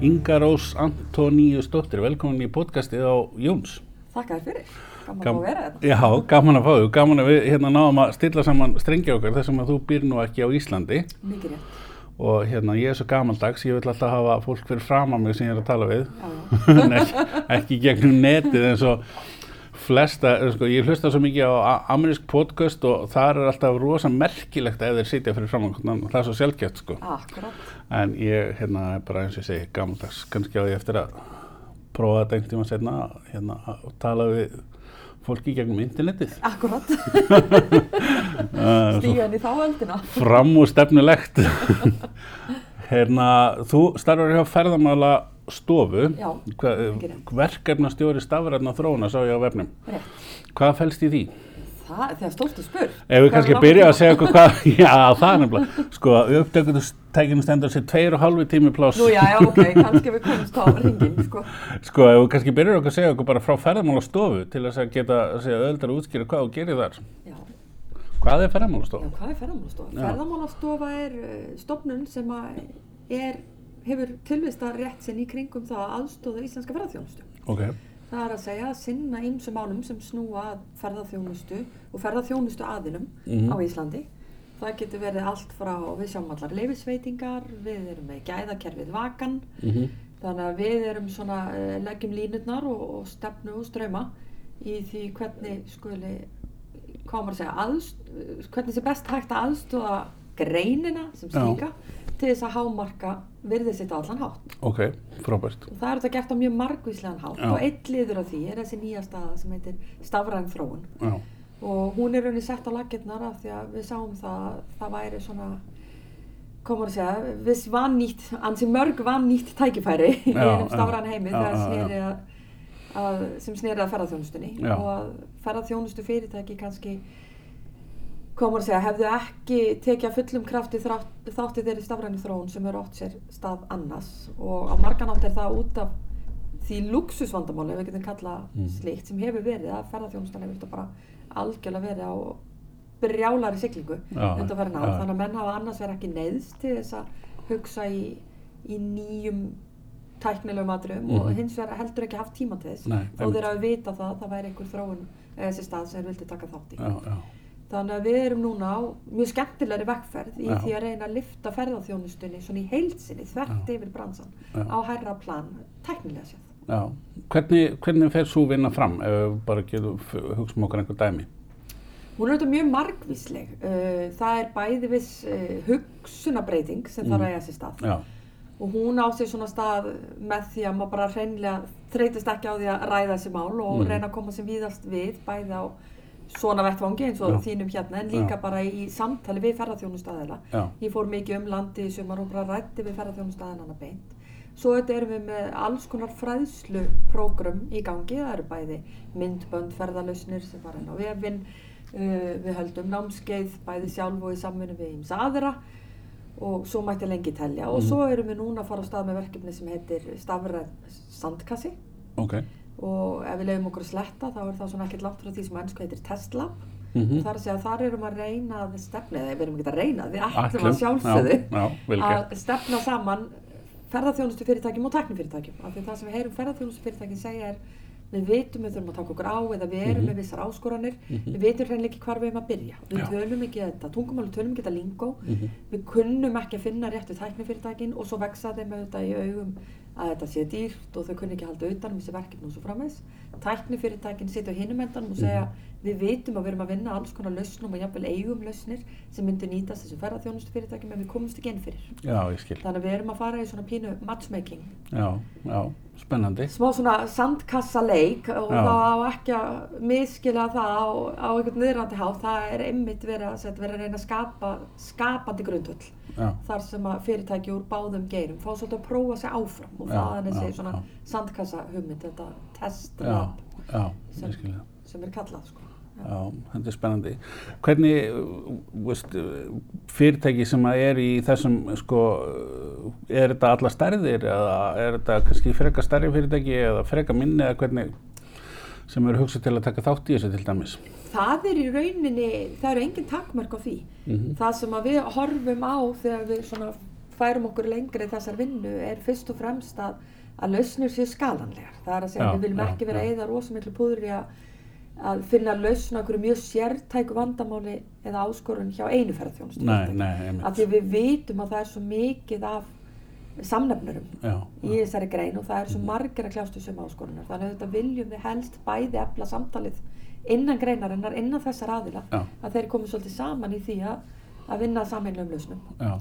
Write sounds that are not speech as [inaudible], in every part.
Inga Rós Antoníu Stóttir, velkomin í podcastið á Jóns. Þakka þér fyrir, gaman Gam- að að vera þetta. Já, gaman að fá þau, gaman að við hérna náðum að stilla saman strengi okkar þessum að þú býr nú ekki á Íslandi Mikið rétt. og hérna ég er svo gamaldags, ég vil alltaf hafa fólk fyrir fram að mig sem ég er að tala við, Já, [laughs] en ekki gegnum netið eins og flesta, sko, ég hlusta svo mikið á amerísk podcast og það er alltaf rosa merkilegt ef þeir sitja fyrir fram að það er svo sjálfgeft sko. akkurat. En ég, hérna, bara eins og ég segi, gammaldags, kannski á ég eftir að prófa þetta einhvern tíma setna, hérna, að tala við fólki gegnum internetið. Akkurat, [laughs] [laughs] inn í þá öldina. fram úr stefnulegt. [laughs] hérna, þú starfar hjá ferðamála stofu, verkefnastjóri stafræðna þróuna sá ég á vefnum. Rétt. Hvað fælst í því? Það, þegar stórt að spur. Ef við kannski byrja að segja okkur hvað, [laughs] já það er nefnilega, sko upptökutustækinu stendur sér tveir og halvi tími pláss. Nú já, já, ok, kannski við komumst á ringin, sko. Sko, ef við kannski byrjar okkur að segja okkur bara frá ferðamálastofu til þess að geta segja öðvöldar að útskýra hvað þú gerir þar. Já, Hvað er já ferðamálastofa? hvað er ferðamálastofa? Já. Ferðamálastofa er uh, stofnun sem er, hefur tilvista rétt sinn í kringum það að aðstóða íslenska ferðarþjónustu. Ok, Það er að segja að sinna ýmsum málum sem snúa ferðarþjónustu og ferðarþjónustu aðilum Mhm. á Íslandi. Það getur verið allt frá, við sjáum allar leifisveitingar, við erum með gæðakerfið vakan, mhm, þannig að við erum svona, uh, leggjum línurnar og, og stefnu og ströma í því hvernig skuli, hvað maður að segja, aðst, hvernig sé best hægt að aðstóða greinina sem slíka til þess að hámarka virðið sitt á allan hátt. ok, frábært. Og það er þetta gert á mjög margvíslegan hátt. Já. og einn liður af því er þessi nýja staða sem heitir stafræn þróun. Já, og hún er rauninni sett á laggirnar af því að við sáum það að það væri svona komur að segja, viss vannýtt ansi mörg vannýtt tækifæri [laughs] í einum stafræn heimi þegar já, sneri að, að sem sneri að ferðarþjónustunni og að ferðarþjónustu fyrirtæki kannski komur að segja, hefðu ekki tekið fullum krafti þátti þeirri stafræni þróun sem er ótt sér stað annars og á marganátt er það út af því luxusvandamáli, ef við getum kalla Mm. slíkt, sem hefur verið að ferðarþjónustan hefur þetta bara algjörlega verið á brjálari siglingu ár, já. þannig að menn hafa annars verið ekki neyðst til þess að hugsa í, í nýjum tæknilegum atriðum og Mhm. hins vegar heldur ekki haft tíma til þess Nei, einmitt. þeir hafi vita það að það væri einhver þróun eða þessi stað sem þeir vildi taka þátt í já, já, Þannig að við erum núna á mjög skemmtilegri vekkferð í Já. því að reyna að lifta ferðarþjónustunni svona í heilsinni, þvert Já. yfir bransan, Já. á hærra plan, tæknilega séð. já. Hvernig, hvernig fer svo vinna fram ef við bara getum, hugsa um okkur einhver dæmi? Hún er auðvitað mjög margvísleg. Uh, það er bæði viss uh, hugsunabreiting sem þarf Mhm. að eiga sér stað. Já, Og hún á sér svona stað með því að maður bara hreinlega þreytist ekki á því að ræða þessi mál og Mhm. reyna að koma sem víðast við, bæði á svona vettvangi eins og þínum hérna, en líka Já. bara í samtali við ferðarþjónustæðila. Ég fór mikið um landi sumar og bara rætti við ferðarþjónustæðinana beint. Svo þetta erum við með alls konar fræðsluprógrum í gangi. Það eru bæði myndbönd ferðarlausnir sem fara inn á vefinn. Uh, við höldum námskeið bæði sjálf og í samvinnu við íms aðra og svo mætti lengi telja. Og Mhm. svo erum við núna að fara á stað með verkefni sem heitir stafræn sandkassi ok. Og ef við leiðum okkur að sletta þá er það svona ekkert langt frá því sem ennsku heitir testlab. Mm segja að þar erum að reyna að stefna, eða við erum ekki að reyna, við Ætlum, að sjálfsögðu að stefna saman ferðarþjónustu fyrirtækjum og teknifyrirtækjum. Af því það sem við heyrum ferðarþjónustu fyrirtækjum segja er við vitum við þurfum að taka okkur á eða við erum Mhm. með vissar áskoranir, Mhm. við vitum hreinlega ekki hvar við erum að byrja. Við Já. tölum ekki þetta tungumál, við tölum ekki þetta lingó, Mhm. við kunnum ekki að finna réttu tæknifyrirtækin og svo vexa þeim auðvitað í augum að þetta sé dýrt og þau kunni ekki halda utan um þessi verkefni og svo framvegs. Tæknifyrirtækin sitja á hinum endanum og segja við vitum að við erum að vinna alls konar lausnum og jafnvel eigum lausnir sem myndu nýtast þessum ferðarþjónustu fyrirtækjum en við komumst ekki inn fyrir. Já, ég skil. Þannig að við erum að fara í svona pínu matchmaking. Já, já, spennandi. Smá svona sandkassaleik og Já. það á ekki að miskila það á, á einhvern niðrandi hátt. Það er einmitt verið að, setja, verið að reyna að skapa skapandi grundvöll. Já, Þar sem að fyrirtæki úr báðum geirum fá svolítið að prófa sig áfram og Já, það er þessi svona já. sandkassa hugmynd, þetta test já, lab já, sem. Sem er kallað sko. Já, þetta er spennandi. Hvernig, uh, veist, uh, fyrirtæki sem er í þessum, sko, uh, er þetta alla stærðir eða er þetta kannski freka stærri fyrirtæki eða freka minni eða hvernig sem eru hugsað til að taka þátt í þessu til dæmis? Það er í rauninni, það eru engin takmörk á því. Mhm. Það sem við horfum á þegar við svona færum okkur lengri þessar vinnu er fyrst og fremst að, að lausnir séu skalanlegar. Það er að segja, Já, við viljum já, ekki vera eyða rosamiklu púður í að, að finna lausn á einhverju mjög sértæku vandamáli eða áskorun hjá einu ferðarþjónustu. Af því við vitum að það er svo mikið af samnefnurum Já, í þessari grein og það er svo margir að kljástu sem áskorunar. Þannig að þetta viljum við helst bæði efla samtalið innan greinarinnar, innan þessar aðila, Já. að þeir komið svolítið saman í því að, að vinna sameinlegum lausnum já,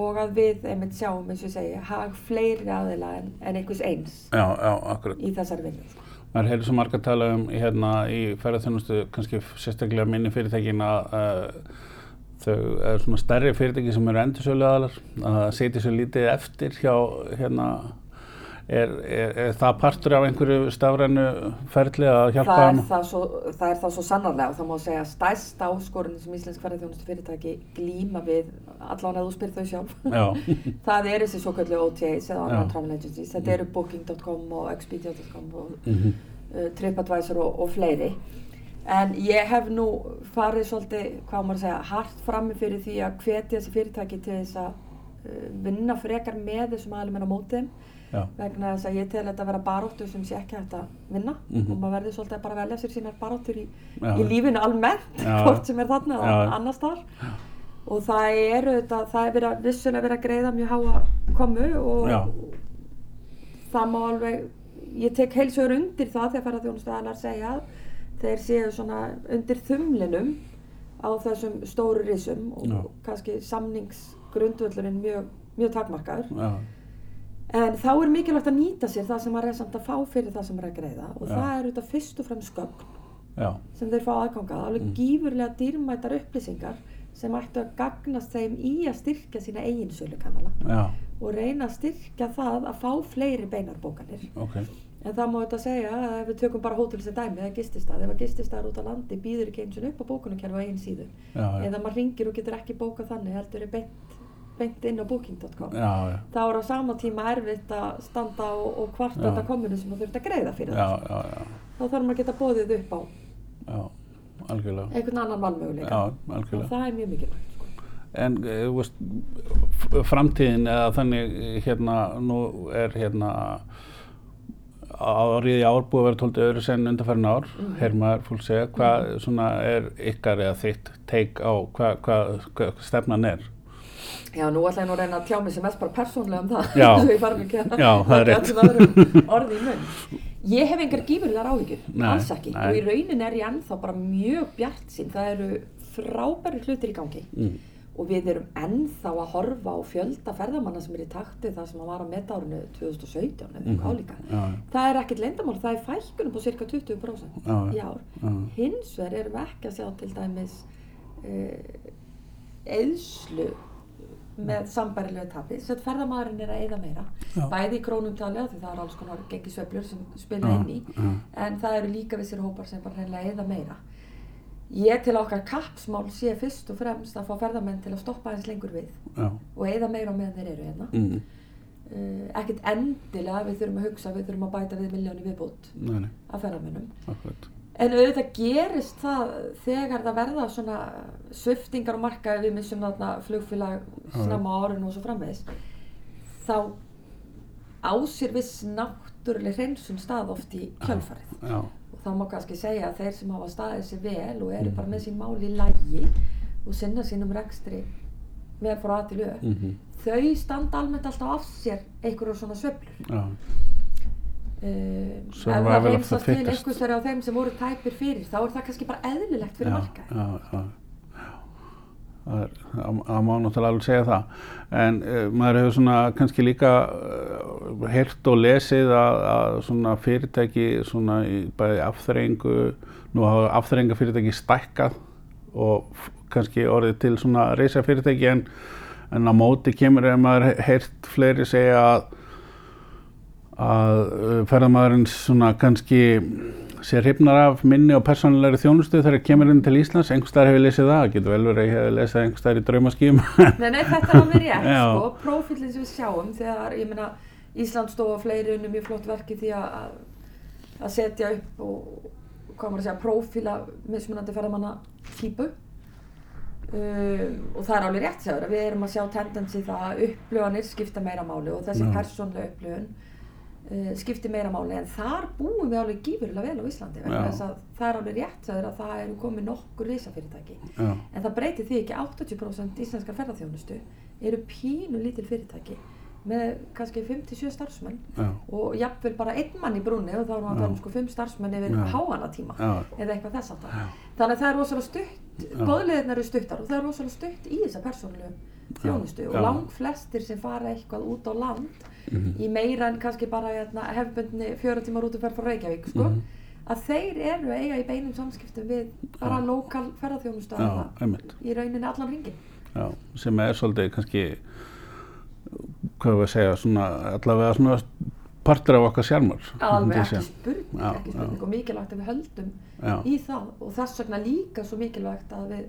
og að við einmitt sjáum, eins og ég segi, hag fleiri aðila en, en einhvers eins já, já, akkurat. í þessari vinnu. Maður hefur svo marga tala um hérna, í ferðarþjónustu, kannski sérstaklega minni fyrirtækin að uh, þau er svona stærri fyrirtæki sem eru endursölu aðalar, að setja svo lítið eftir hjá, hérna, er, er, er það partur af einhverju stafrænu ferli að hjálpa Það þeim? það, svo, það er það svo sannarlega og það má segja að stærsta áskorun sem íslensk ferðarþjónustu fyrirtæki glíma við, allan að þú spyrir þau sjálf, Já, [laughs] það er þessi svo kallu OTAs eða Já. travel agencies, þetta eru booking.com og expedia.com og mhm, uh, TripAdvisor og, og fleiri. En ég hef nú farið svolítið, hvað maður að segja, hart frammi fyrir því að hvetja þessi fyrirtæki til þess að uh, vinna frekar með þessum aðlum en á mótið já, vegna þess að ég tel þetta að vera baróttu sem sé ekki hægt að vinna. Mhm. og maður verður svolítið að bara velja sér sínar baróttur í, í lífinu almennt hvort sem er þarna eða annars þar og það er auðvitað, það er verið að vissulega verið að greiða mjög háa komu og Já. það má alveg, ég tek heilsugur undir það þegar ferðarþjónustæðanar segja að þeir séu svona undir þumlinum á þessum stóru risum og Já. kannski samningsgrundvöllurinn mjög, mjög takmarkaður. Já, En þá er mikilvægt að nýta sér það sem maður er samt að fá fyrir það sem maður er að greiða. Og Já. það er auðvitað fyrst og fremst gögn já, sem þeir fá aðgangað, alveg Mm. gífurlega dýrmætar upplýsingar sem ættu að gagnast þeim í að styrkja sína eigin sölukanala og reyna að styrkja það að fá fleiri beinarbókanir. ok, En það má þetta segja að ef við tökum bara hótel sem dæmi eða gististað, ef að gististað út á landi býður ekki eins og upp á bókunarkerfi á eigin síðu. Eða maður ringir og getur ekki bókað þannig heldur er beint, beint inn á booking.com þá er á sama tíma erfitt að standa og, og kvarta þetta kominu sem þú þurft að greiða fyrir það. já, já, Þá þarf maður að geta bóðið upp á einhvern annan valmöguleika. og það er mjög mikilvægt. Sko. En eh, veist, framtíðin eða þannig hérna, nú er hérna árið í ár búið að vera tóltið öðru sen undanfærin ár, mm Mhm. -hmm. maður fólk segja, hvað svona er ykkar eða þitt teik á hvað hva, hva stefnan er? Já, nú ætla ég nú að reyna að tjá mig sem mest bara persónlega um það. Já. [laughs] Já, það er rétt. Ég hef engar gífurlegar áhyggjur, alls ekki. nei. Og í raunin er ég ennþá bara mjög bjart sín. Það eru frábæri hlutir í gangi. Mm. Og við erum ennþá að horfa á fjölda ferðamanna sem er í takti það sem að var á metárinu 2017 eða eitthvað álíka. Já, Það er ekkert leyndamál, það er fækkunum på cirka 20% Já, í ár. já. Hins vegar erum við ekki að sjá til dæmis uh, eðslu með sambærilegu tapi, þess að ferðamæðurinn er að eða meira, Já. bæði í krónumtali af því það er alls konar gengisveiflur sem spila inn í, en það eru líka vissir hópar sem bara reynilega eða meira. Ég til okkar kappsmál sé fyrst og fremst að fá ferðamenn til að stoppa eins lengur við Já, og eða meira meðan þeir eru hérna. mm. Uh, ekkert endilega við þurfum að hugsa, við þurfum að bæta við miljóni viðbútt af ferðamennum. akkurat. En auðvitað gerist það þegar það verða svona sviftingar á markaði við missum þarna flugfélag snemma á árinu og svo framvegis þá á sér viss náttúruleg hreinsun stað oft í kjölfarið. Já, og þá má kannski segja að þeir sem hafa staðið sér vel og eru bara með sín mál í lægi og sinna sínum rekstri vel frá að til auð mm þau standa almennt alltaf af sér einhverjum svona sveiflur Uh, ef það reynsast til einhvers þeirra á þeim sem voru tæpir fyrir þá er það kannski bara eðlilegt fyrir já, markaði já, já, já. Það, má náttúrulega alveg segja það. En uh, maður hefur svona kannski líka uh, heyrt og lesið að, að svona fyrirtæki svona í bæði afþreyingu nú hafa afþreyinga fyrirtæki stækkað og kannski orðið til svona reysa fyrirtæki en, en á móti kemur ef maður he- heyrt fleiri segja að að uh, ferðamæðurinn svona kannski sé hrifnar af minni og persónulegri þjónustu þegar kemur inn til Íslands, einhvers staðar hefur lesið það, getur vel verið að ég hefur lesið einhvers staðar í draumaským Nei, nei, þetta er alveg rétt, [laughs] Já. sko, prófílinn sem við sjáum þegar, ég meina, Íslandsstofa og fleiri unni mjög flott verki því að að setja upp og, hvað maður að segja, prófíla mismunandi ferðamanna típu um, og það er alveg rétt sér að við erum að sjá tendensi það að upplöfanir skipta meira máli og þessi persónlega upplöfun uh, skipti meira máli en þar búum við alveg gífurlega vel á Íslandi það er alveg rétt að það eru komið nokkur risafyrirtæki. Já, en það breytir því ekki 80% íslenskar ferðarþjónustu eru pínu lítil fyrirtæki með kannski 5-7 starfsmenn já, og jafnvel bara einn mann í brúnni og þá að tala um sko 5 starfsmenn yfir háana tíma eða eitthvað þess að þannig að það er rosalega stutt góðleðin eru stuttar og það er rosalega stutt í þessa persónulegu þjónustu og lang flestir sem fara eitthvað út á land í meira en kannski bara hérna, hefbundni fjöra tíma rútuferð frá Reykjavík sko, Mhm. að þeir eru eiga í beinum samskiptum við bara lokal ferðarþjónustu í rauninni allan ringin Já, sem er svolítið kannski, hvað við að segja, svona, allavega svona partur af okkar sjálfur. alveg ekki spurning, Já, ekki spurning já. og mikilvægt að við höldum Já, í það og þess vegna líka svo mikilvægt að við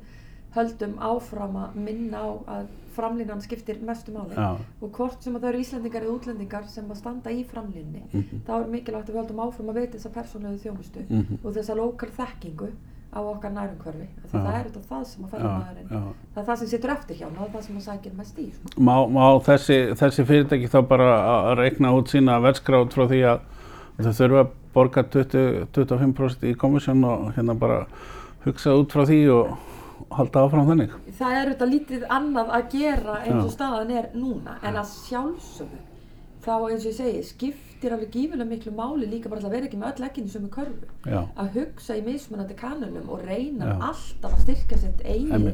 höldum áfram að minna á að framlínan skiptir mestu máli já, og hvort sem að það eru Íslendingar eða útlendingar sem að standa í framlínni Mhm. þá er mikilvægt að við höldum áfram að veita þessa persónulegu þjónustu Mhm. og þessa lokal þekkingu á okkar nærumhverfi það er þetta það sem að já, ferðamæðurinn já. það er það sem situr eftir hjá og það er það sem að sækir mest í sko. Má, má þessi, þessi fyrirtæki þá bara að reikna út sína verðskrá út frá því að þau þurfa að borga 20, 25% í komissjón og hérna bara hugsa út frá því og halda áfram þannig. það er þetta lítið annað að gera eins og staðan er núna en að sjálfsögðu þá eins og ég segi skiptir alveg gífilega miklu máli líka bara að vera ekki með öll ekkin í sömu körfu. Já, að hugsa í mismunandi kanunum og reyna Já. alltaf að styrka sitt eigin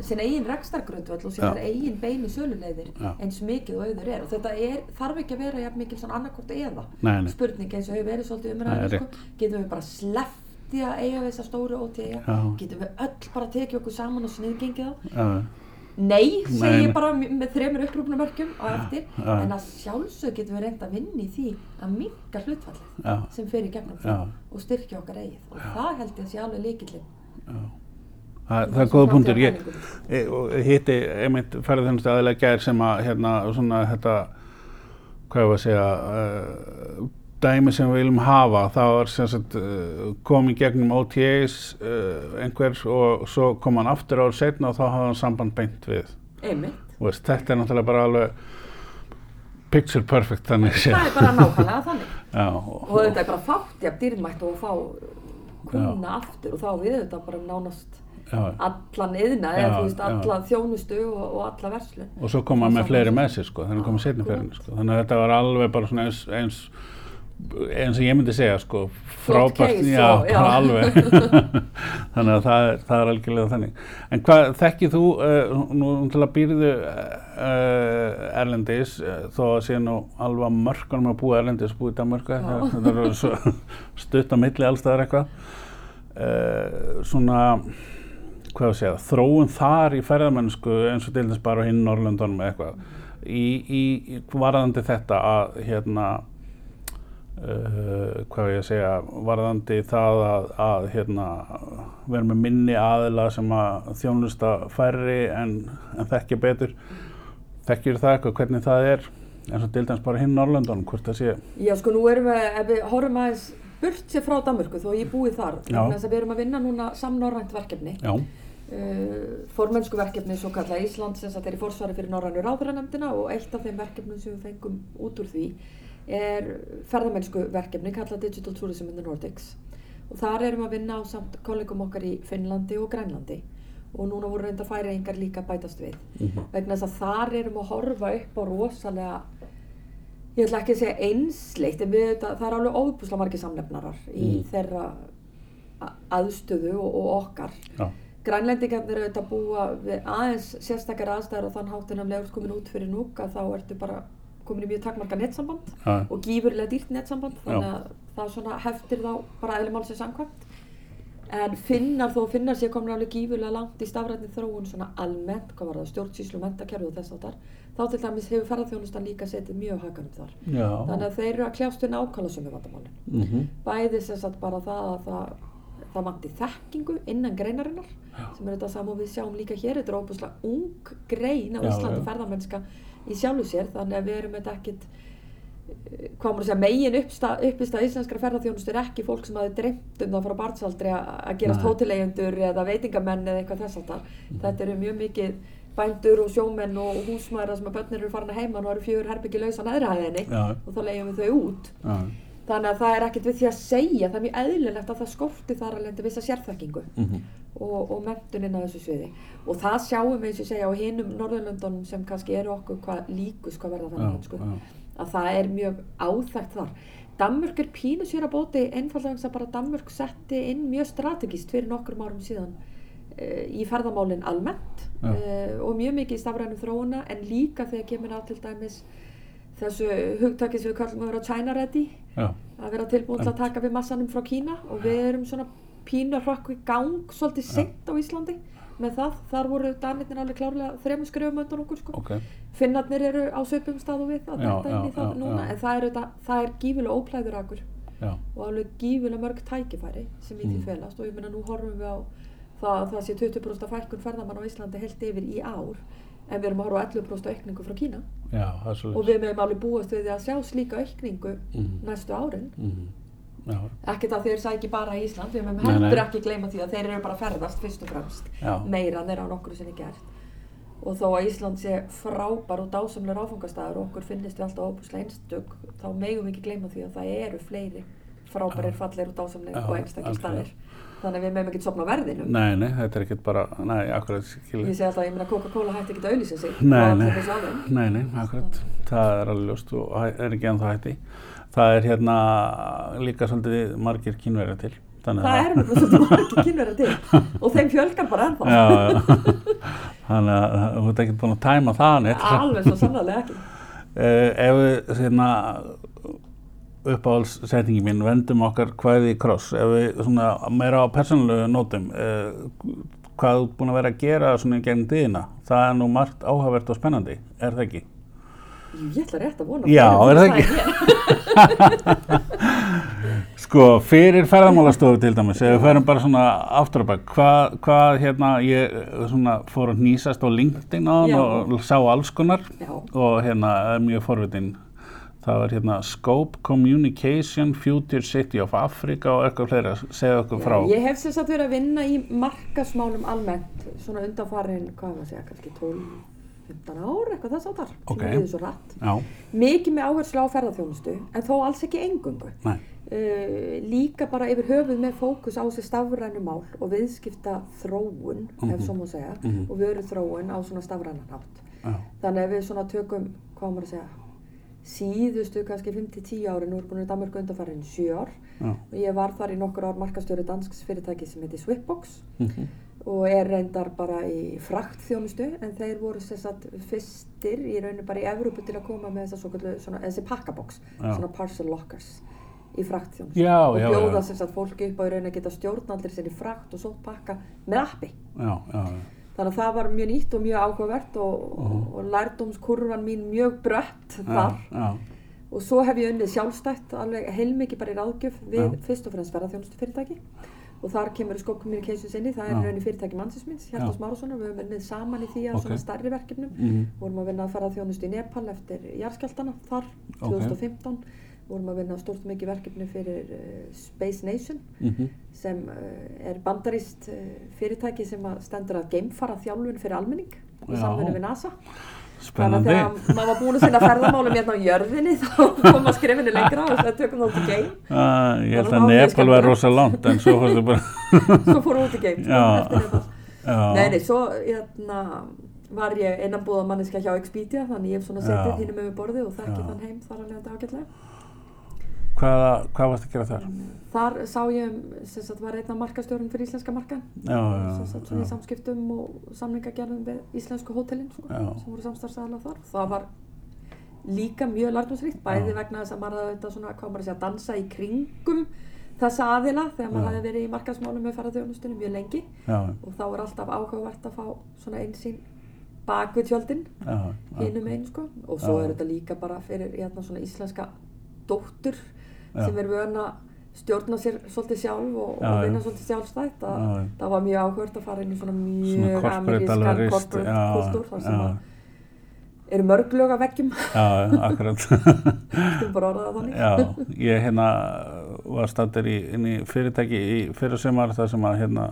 sinn eigin rekstargrundvöld og sínar eigin beinu söluleiðir Já. eins mikið og auður er. Og þetta er, þarf ekki að vera jafn mikil svona annarkort eða Nei, spurning eins og hefur verið svolítið Nei, umræðinu sko. getum við bara sleppt í að eiga við þessa stóru OTA Já. getum við öll bara tekið okkur saman og sniðgengið það? Já, Nei, segi ég bara með þremur upprúfnumörkjum á eftir. já. en að sjálfsög getum við reynd að vinna í því að minka hlutfallið já, sem fer í gegnum það og styrkja okkar eigið. Og það held ég að sé alveg líkillin það, það er góða punktur. Ég, e- og hitti einmitt ferðarþjónustu aðeinslega gær sem að hérna svona þetta hvað ég var að segja uh, dæmi sem við viljum hafa var sem sagt uh, komið gegnum OTAs uh, einhver og svo kom hann aftur árið setna og þá hafði hann samband beint við. Og veist, þetta er náttúrulega bara alveg picture perfect þannig. Það er bara nákvæmlega þannig. [laughs] Já, og þetta er bara fátt jafn dýrmætt og að fá kuna aftur og þá við þetta bara nánast já, allan yðna Já, eða þú veist já. alla þjónustu og, og alla verslun og svo kom hann með fleiri með sér sko, þannig komið setni fyrir henni sko. þannig að þetta var alveg bara svona eins, eins eins og ég myndi segja sko, frábært, já, já. bara alveg [laughs] þannig að það er, það er algjörlega þannig en hvað þekkið þú uh, nú til að býrðu uh, Erlendis uh, þó að sé nú alveg að mörkunum að búa Erlendis búið í Danmörku, Já. þetta er svo [laughs] stutt á milli allstaðar eitthvað svona hvað ég að segja, þróun þar í ferðamennsku eins og til þess bara hinn Norrlöndunum eða eitthvað í, í varðandi þetta að hérna uh, hvað ég að segja varðandi það að, að hérna vera með minni aðila sem að þjónusta færri en, en þekkja betur. Þekkjur það eitthvað hvernig það er? Eins og til dæmis bara hinn Norrlöndunum hvort það sé. Já sko nú erum við, ef við horfum aðeins burt sér frá Danmörku þó ég búi þar þess að við erum að vinna núna samnorrænt verkefni. Já, uh, formönnsku verkefni svo kalla Ísland sem sagt er í forsvari fyrir Norrænu ráðuranefndina og eitt af þeim verkefnum sem við fengum út úr því er ferðamennsku verkefni kallað Digital Tourism in the Nordics. Og þar erum við að vinna á samt kollegum okkar í Finnlandi og Grænlandi. Og núna voru reyndar færiðingar líka bætast við. Vegna þess að þar erum við að horfa upp á rosalega ég ætla ekki að segja einsleitt en við, þetta, það er alveg óbúslega margir samnefnarar í Mm. þeirra aðstöðu og, og okkar. Já, grænlendingarnir eru auðvitað að búa við aðeins sérstakar aðstæður og þann háttinn að legur komin út fyrir núk að þá ertu bara komin í mjög takmarka netsamband já, og gífurlega dýrt netsamband þannig Já. að það svona heftir þá bara eðlumálsins samkvæmt en finnar þó finnar sér komin alveg gífurlega langt í stafrætni þróun svona almennt, hvað var það, stjórnsýslu mentakerfi og þess áttar þá til dæmis hefur ferðarþjónustan líka setið mjög hakanum þar já. þannig að þeir eru að kljást við nákvæmlega sömu vandamálin Mhm. bæði sem sagt bara það að það, það vanti þekkingu innan greinarinnar sem er þetta sama og við sjáum líka hér þetta er óbúslega ung grein á Já, Íslandi já. Í sjálfu sér þannig að við erum þetta ekkit eh, hvað maður að segja, megin uppistað íslenskra ferðarþjónust er ekki fólk sem hafi dreymt um það frá barnsaldri að gerast Nei. hóteleigendur eða veitingamenn eða eitthvað þess að Mhm. þetta eru mjög mikið bændur og sjómenn og húsmaður sem að börnir eru farin að heima og það eru fjögur herbyggi lausa neðrihæðinni Já. og þá leiðum við þau út Já, þannig að það er ekkert við því að segja það er mjög eðlilegt að það skorti þar að lendi vissa sérþekkingu mhm, og, og mentuninn á þessu sviði. Og það sjáum við eins og segja á hinum Norðurlöndunum sem kannski eru okkur hvað líkus hvað verða þannig sko, já, að það er mjög áþægt þar. Danmörk er pínu sér að bóti einfallega þess að bara Danmörk setti inn mjög strategist fyrir nokkrum árum síðan uh, í ferðamálinn almennt Já. uh, og mjög mikið í stafrænum þróuna en líka þegar kemur á til dæmis þessu hugtakið sem við kallum að vera China ready. Já, að vera tilbúin til að taka við massanum frá Kína og við erum svona pínu hrökk í gang svolítið seint á Íslandi með það, þar voru danirnir alveg klárlega þremur skrifum undan okkur sko. ok, Finnarnir eru á söpum stað og við að þetta inn í það núna. en það er, það er gífilega óplæður akkur og alveg gífilega mörg tækifæri sem í því Mm. felast. Og ég meina nú horfum við á það að það sé 20% af fækkun ferðamann á Íslandi heilt yfir í ár en við erum að horfa á 11% aukningu frá Kína. Já, og við meðum alveg búast við að sjá slíka aukningu Mhm. næstu árin. Já, ekkert að þeir sæki bara í Ísland við meðum heldur ekki gleyma því að þeir eru bara ferðast fyrst og fremst. Já. meira en þeir á nokkru sinni gert. Og þó að Ísland sé frábær og dásamlegur áfangastæður og okkur finnist við alltaf óbúslega einstök þá megum við ekki gleyma því að það eru fleiri frábærir, fallegir og dásamlegir Já, og einstakir algjörlega. staðir þannig að við megum ekki sopna á verðinum. Nei, nei, þetta er ekkert bara, nei, akkurat, skilur. Ég segi alltaf, ég meina Coca-Cola hætti ekki að auðlýsa sig. Nei, nei. Nei, nei, akkurat, það er alveg ljóst og er ekki ennþá hætti. Það er hérna líka svolítið margir kynverjar til. Það er mjög svolítið margir kynverðar til. [laughs] Og þeim fjölgar bara ennþá. Þannig að þú ert ekki búin að tæma það alveg svo sannlega ekki. Uh, [laughs] ef við hérna uppáhaldssetningi mín vendum okkar hvaðið í kross ef við svona meira á persónulegu nótum uh, hvað þú búin að vera að gera svona í gegnum tíðina það er nú margt áhugavert og spennandi er það ekki? Ég ætla rétt að vona Já, er það ekki? [laughs] Sko, fyrir ferðamálastofu til dæmis, ef við ferum bara svona aftur að bak, hvað, hvað hérna, ég eh, svona fór að nýsast á LinkedIn á hann og sá alls konar Já. og hérna er mjög forvitin. Það var hérna Scope Communication Future City of Africa og eitthvað fleira, segja okkur frá. Ég hef sem sagt verið að vinna í markasmálum almennt, svona undanfarin, hvað var að segja, kannski 12-15 ár, eitthvað þess áttar, Ok. sem við svo rætt. Já, Mikið með áherslu á ferðarþjónustu, en þó alls ekki engungu. Uh, líka bara yfir höfuð með fókus á þessi stafrænu mál og viðskipta þróun, ef svo má segja, Mhm. og vöru þróun á svona stafrænan hátt. já, Þannig að við svona tökum, hvað maður að segja, síðustu kannski 5-10 ári, nú er búin í Danmörku undanfærin 7 ár. Já, og ég var þar í nokkur ár markastjóri dansks fyrirtæki sem heitir Swipbox mhm, og er reyndar bara í fraktþjónustu en þeir voru sem sagt fyrstir í rauninu bara í Evrópu til að koma með þessa svo svona, þessi pakkabox, Já. svona parcel lockers í fraktþjónustu. Já, og já, bjóða já. sagt fólki upp á í að geta stjórnaldir sinni frakt og sótt pakka með appi. Já, já, já, þannig að það var mjög nýtt og mjög áhugavert og, og, og lærdómskurvan mín mjög brött þar. já, já, og svo hef ég unnið sjálfstætt alveg heilmikið bara í ráðgjöf við Já. fyrst og fremst ferðarþjónustu fyrirtæki og þar kemur Scope Communications inn í, það er í rauninni fyrirtæki mannsins Hjartars. Márussonar, við höfum unnið saman í því að Ok. svona stærri verkefnum, mhm, vorum að vinna að ferðarþjónustu í Nepal eftir jarðskjáltana þar, Ok. 2015, vorum að vinna stort mikið verkefni fyrir uh, Space Nation mhm, sem uh, er bandarist uh, fyrirtæki sem að stendur að geimfara þjálfun fyrir almenning í samfunni við NASA. Þannig spennandi. að þegar maður var búin að sinna ferðamálum hérna á jörðinni [laughs] þá kom að skrifinu lengra og það tökum það út í geim. Uh, ég held að Nepal var rosa langt en svo fórstu bara [laughs] Svo við út í geim. sko. Nei, nei, svo hérna, var ég innanbúða manneska hjá Expedia þannig ég hef svona setið hínum yfir borðið og þekki Já. þann heim þar alveg þetta ágætlega. Hvaða, hvað varst að gera þar? Þar sá ég sem sagt var einn af markastjórun fyrir íslenska markan sem sagt svona í samskiptum og samningagerðum við íslensku hótelin Já. sem voru samstarfsæðala þar. Það var líka mjög lærdómsríkt, bæði Já. vegna þess að maður hafði þetta svona, hvað maður að segja, dansa í kringum þessa aðila þegar maður hafði verið í markaðsmálum með ferðarþjónustunum mjög lengi já, og þá er alltaf áhugavert að fá svona einsýn bak við tjöldin hinum einn sko og svo Já. er þetta líka bara fyrir hérna svona íslenska dóttur. Sem er vön að stjórna sér svolítið sjálf og, Já, og vinna svolítið sjálfstætt að Já, það var mjög áhugavert að fara inn í svona mjög amerískan corporate kultúr þar sem að eru mörg lög að veggjum, já, akkurat. [laughs] skulum bara orða það þannig. Já, ég hérna var stættir inn í fyrirtæki í fyrir semar þar sem að hérna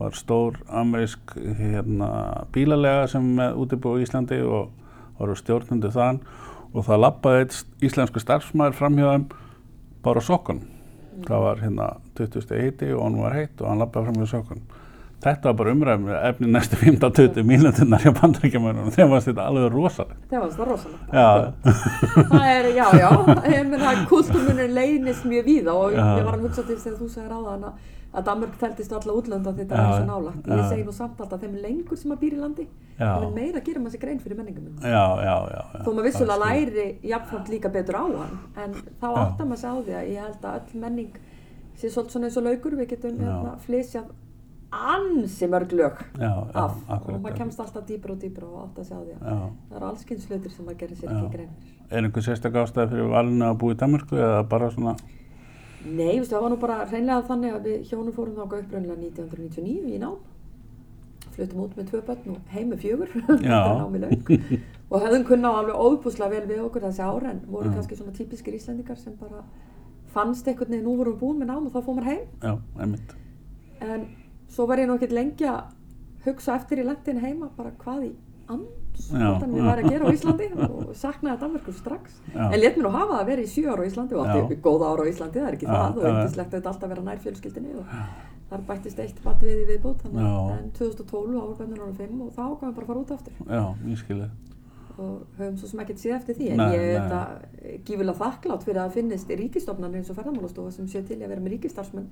var stór amerísk hérna bílalega sem með útibú í Íslandi og voru stjórnundu þann og það lappaði eitt íslensku starfsmæður framhjóðum bara sokkun. Það var hérna 20 steg hitti og hann var heitt og hann lappaði framhjóðu sokkun. Þetta var bara umræðum efni næstu 15-20 mínútinnar hjá bandarækjumörunum þegar var þetta alveg rosalega. Það var það rosalega. [laughs] Það er, já, já, kultúrmunir leynist mjög víða og Já. ég var að hugsa til þess að þú sagði ráðan að, að Danmörk teltist alla útlönda þetta er svo nálagt. Ég segi nú samt alltaf að þeim lengur sem að býr í landi, þeim meira gera maður sér grein fyrir menningum. já, já, já. já. Þó maður vissulega læri jafnframt líka betur á hann, en þá áttar maður sig á því að ég held að öll menning sé svolítið svona eins og laukur, við getum hérna, flysjað ansi mörg lög af og maður kemst alltaf dýpra og dýpra og áttar sig á því að það eru allskins hlutir sem maður gerir sér ekki grein. Er einhver sérstak ástæði fyrir valinu að búa Nei, veistu, það var nú bara hreinlega þannig að við hjónum fórum þá uppröðinlega 1999 í nám. Fluttum út með tvö börn og heim með fjögur. [laughs] Og hefðum kunna á alveg óbúslega vel við okkur þessi ára en voru Já. kannski svona típiskir Íslendingar sem bara fannst einhvern veginn, nú vorum við búin með nám og þá fórum við heim. Já, einmitt. en svo var ég nú ekkert lengi að hugsa eftir í lentin heima bara hvað í anskotan Já. ég væri að gera á Íslandi og saknaði Danmörku strax Já. en let mér nú hafa að vera í sjö ára á Íslandi og átti Já. góða ára á Íslandi, það er ekki Já, það og já. yndislegt auðvitað alltaf að vera nær fjölskyldinni og þar bættist eitt batt við í viðbót að en 2012 ára bennur ára 5 og þá ákvæmum bara að fara út aftur Já, ég skilði. og höfum svo sem ekkert séð eftir því en Nei, ég er þetta gífilega þakklátt fyrir að finnist ríkistofnan eins og ferðarmálastofa sem sé til í að vera með ríkistarfsmenn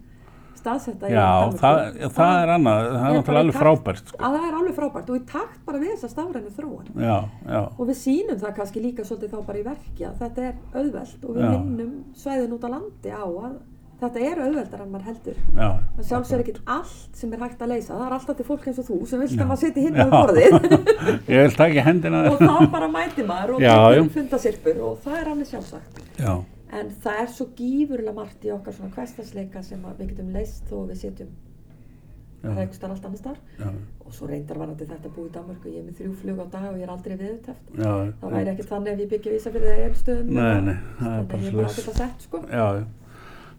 staðsetta Já, það, það er annað, það er er náttúrulega alveg frábært, sko. að það er alveg frábært og í takt bara við þessa stafrænu þróun. Já, já, og við sýnum það kannski líka svolítið þá bara í verki að þetta er auðvelt og við minnum svæðin út á landi á að þetta er auðveldar en maður heldur. Já. það sjálfsögur ekkert allt sem er hægt að leysa. Það er alltaf til fólk eins og þú sem vilt að maður sitja hinn á borðið. [laughs] Og þá bara mæti maður og það er alveg sjálfsagt. Já, en það er svo gífurlega margt í okkar svona hversdagsleika sem að við getum leist þó að við sitjum Já. reikstar allt annars þar já, og svo reyndar varandi þetta búið í Danmörku ég er með þrjú flug á dag og ég er aldrei viðuteft já. það væri ekkert þannig ef ég byggja vísa fyrir það bara þannig ég er bara svoleiðis. að sett sko Já, já.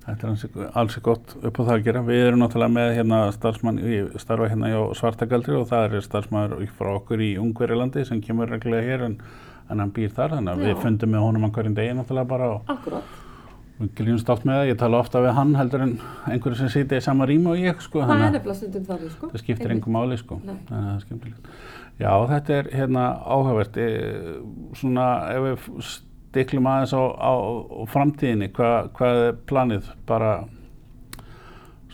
Þetta er alls gott upp á það að gera. Við erum náttúrulega með hérna starfsmann, ég starfa hérna hjá Svartagaldri og það er starfsmæður frá okkur í Ungverilandi sem kemur reglulega hér en, en hann býr þar, þannig að við fundum með honum hverjum degi náttúrulega bara og akkurat, við glýnumst oft með það. Ég tala ofta við hann heldur en einhverju sem sýti í sama rými og ég, sko. það er þannig að þannig sko Það skiptir engum máli, sko. Þannig að það er skemmtilegt. Já, þetta er hérna áhugavert. E, svona, ef við stiklum aðeins á, á, framtíðinni, hvað, hvað er planið? Bara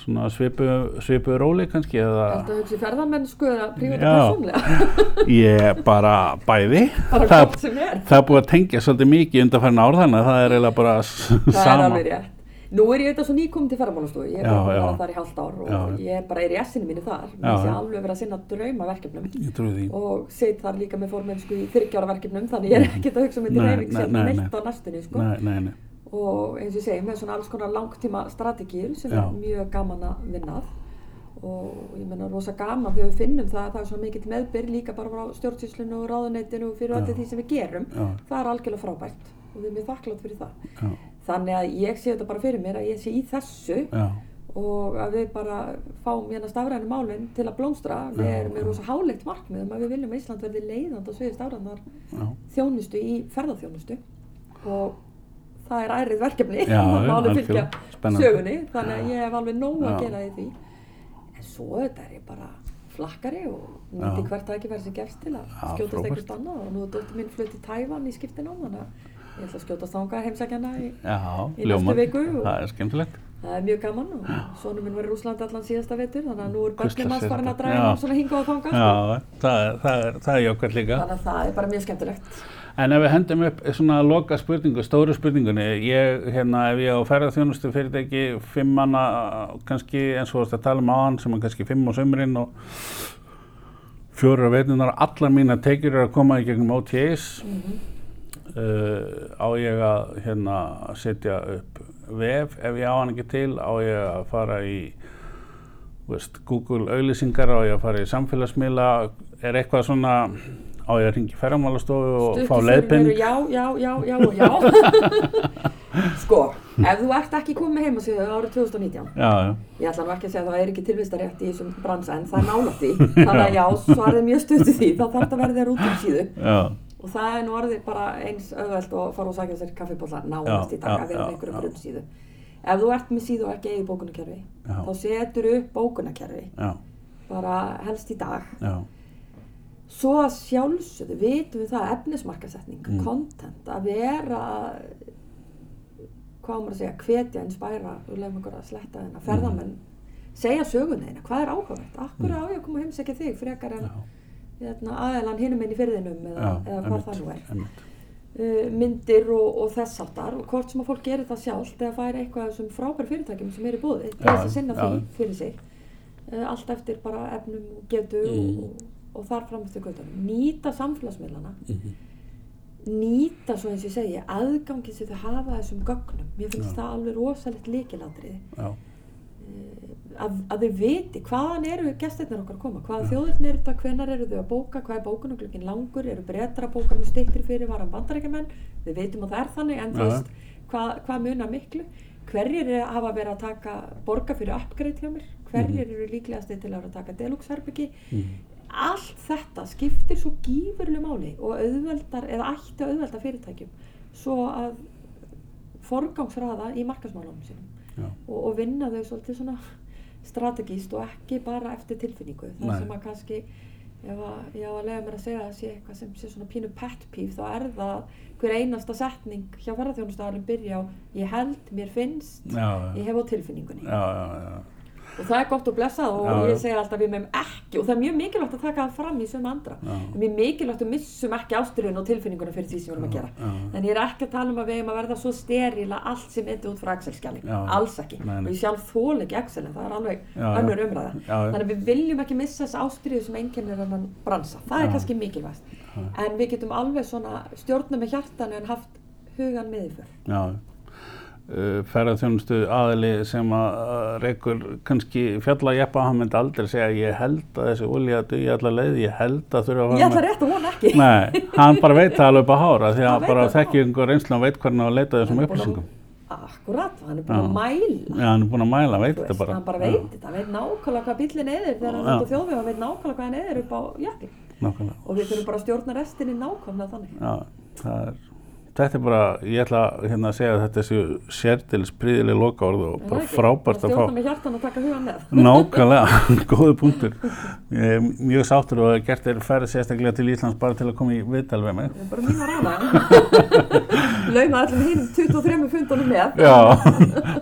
svona svipu, svipu róli kannski eða Þetta hugsi ferðamennsku eða prívat [laughs] persónlega ég bara bæði. bara það, er það er búið að tengja svolítið mikið undanfærin ár þannig að það er eiginlega bara það er sama. alveg rétt Nú er ég auðvitað svo nýkom til ferðarmálastofu, ég er Já, bara þar í hálft ár og Já. ég er bara er í essinu mínu þar, mér sé alveg verið að sinna draumaverkefnum og sit þar líka með fórmennsku í þryggjára verkefnum þannig ég er ekkert að hugsa um þetta nei, sem nei, neitt nei. á næstunni sko. Nei, nei, nei. Og eins og ég segi með svona alls konar langtíma strategíur sem Já. er mjög gaman að vinna að. Og ég menna rosa gaman þegar við finnum það að það er svona mikill meðbyr líka bara frá stjórnsýslunu og ráðuneytinu og fyrir öllu því sem við gerum. Já. það er algjörlega frábært og við erum mjög þakklátt fyrir það. Já, þannig að ég sé þetta bara fyrir mér að ég sé í þessu og að við bara fáum hérna stafrænu málinn til að blómstra. Við erum með rosa hálegt markmið um að við viljum að Ísland verði leiðand á sviði stafrænar já. þjónustu í ferðarþjónustu og það er ærið verkefni já, [laughs] máli fylgja sögunni þannig að ég hef alveg nóg að gera í því. En svo þetta er ég bara flakkari og nýtti hvert tækifæri sem gefst til að Já, skjótast eitthvað annað. Og nú er dóttir mín flutt í Tævan í skiptin á þannig að ég ætla að skjótast þangað heimsækjana í, Í næstu viku og- Það er skemmtilegt. það er mjög gaman og sonur minn var í Rúslandi allan síðasta vetur þannig að nú er börnum sér farin að draga hann svona hinga og þanga sko. Já, það það er, það er jákvæmt líka. þannig að það er bara mjög skemmtilegt En ef við hendum upp svona loka spurningu, stóru spurningunni, ég, hérna, ef ég á ferðarþjónustu fyrirtæki, fimm manna, kannski eins og þú veist að tala um aðan, sem er kannski fimm á sömurinn og fjórar veitunar, allar mína tekjur eru að koma í gegnum OTAs, uh, á ég að, hérna, setja upp vef, ef ég á hann ekki til, á ég að fara í, veist, Google auðlýsingar, á ég að fara í samfélagsmiðla, er eitthvað svona á ég að ringi ferramálastofu og Stuttu fá eru Já, já, já, já já. [laughs] sko, ef þú ert ekki komið með heimasíðu árið 2019, já, já, ég ætla nú ekki að segja að það er ekki tilvistarétt í þessum bransa en það er nálægt því. Þannig að [laughs] já, svarið mjög stutt í því, þá þarf þetta að verða þér út um síðu. já, Og það er nú orðið bara eins auðvelt og fara og sækja sér Já, dag já, að vera já, með einhverju já. grunnsíðu. Ef þú ert með síðu og ekki eigið bókunarkerfi, þá setur upp bókunarkerfi, já, bara helst í dag. Svo sjálfsögðu vitum við það efnismarkasetning, Mm. content, að vera, hvað maður að segja, hvetja, inspæra, við lefum okkur að sletta þennan, ferðamenn, segja söguna þeina, hvað er áhugavert, akkur á ég að koma að heimsækja þig frekar en hérna, aðeinan hinum inn í fyrðinum eða, já, eða hvað það nú er. einmitt, Uh, myndir og, og þess áttar og hvort sem að fólk gerir það sjálft eða fær eitthvað þessum frábær fyrirtækjum sem er í búði þess að sinna því fyrir sig. Uh, allt eftir bara efnum og getu Mm. og, og þar framstu göttunum nýta samfélagsmiðlana. Mhm, nýta svo eins og ég segi aðgangin sem þau hafa þessum gögnum. Mér finnst Já. það alveg rosalegt líkilandriði já, að, að þau viti hvaðan eru gestirnir okkar að koma, hvaða þjóðirni eru þetta, hvenar eru þau að bóka, hvað er bókunarglögin langur, eru breytar að bóka með styrtir fyrir varan bandarækjumenn, við veitum að það er þannig, en þú veist, hvað, hvað munar miklu, hverjir eru hafa verið að taka, borga fyrir upgrade hjá mér, hverjir eru líklegasti til að vera að taka deluxe herbyggi, mhm, allt þetta skiptir svo gífurlu máli og auðveldar, eða ætti auðvelda fyrirtækjum, svo að forgangsraða í markasmálunum sínum og, og vinna þau svolítið svona strategíst og ekki bara eftir tilfinningu. Það Nei. sem að kannski ef að ég á að lega mér að segja að sé eitthvað sem sé svona pínu pet peeve þá er það hver einasta setning hjá ferðarþjónustafalum byrja á ég held, mér finnst, já, ég hef á tilfinningunni. Já, já, og það er gott og blessað og Já, ég segi alltaf við meðum ekki og það er mjög mikilvægt að taka það fram í sömu andra. Það er mjög mikilvægt að missum ekki ástyrjun og tilfinninguna fyrir því sem við erum að gera. en ég er ekki að tala um að við eigum að verða svo steril að allt sem eitthvað út frá Excel-skjali. Já. alls ekki, og ég sjálf þól ekki Excel en það er alveg önnur umræða. Þannig að við viljum ekki missa þess ástyrju sem einkennir hennan bransa, það er kannski mikilvægt. En við getum alveg svona stjórna með hjartanu en haft hugan já. Uh, ferðarþjónustu aðili sem að reykur kannski fjalla jeppa, hann myndi aldrei segja ég held að þessi olja dugi allar leið, ég held að þurfa að ég ætla rétt að vona ekki. Nei, hann bara veit það alveg upp á hára því að bara reynslu og veit hvernig að leita þessum upplýsingum. Akkurat, hann er búin að mæla. Já, hann er búinn að mæla, veit þetta bara. hann bara veit þetta, hann veit nákvæmlega hvað bílinn eðir þegar hann er á þjóðveg, hann veit nákvæmlega hvað hann eðir upp á Nákvæmlega. og við þurfum bara að stjórna restinni nákvæmlega þannig. Já, það er, þetta er bara, ég ætla hérna að segja að þetta séu sértils príðileg lokaorð og Er bara það frábært að fá. með hjartan og taka hugan með [laughs] Nákvæmlega, [laughs] góðu punktur. Ég er mjög sáttur og gert þér ferð sérstaklega til Íslands bara til að koma í viðtal við mig. Það er bara mín að ráða [laughs] lauma allir hinn 23 fundunum með Já,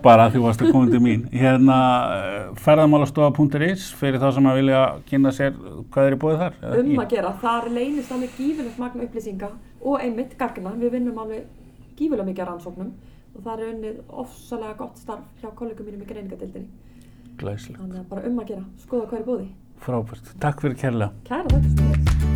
bara að þú varst að koma til mín. Hérna, ferðamálastofa.is fyrir þá sem að vilja kynna sér hvað er í bóðið þar. um að gera, þar leynist og einmitt gagna, við vinnum alveg gífilega mikið rannsóknum og það er unnið ofsalega gott starf hjá kollegum mínum í greiningadildinni Glæslega, þannig að bara um að gera, skoða hvað er í búði frábært. Takk fyrir kærlega. Kæra þetta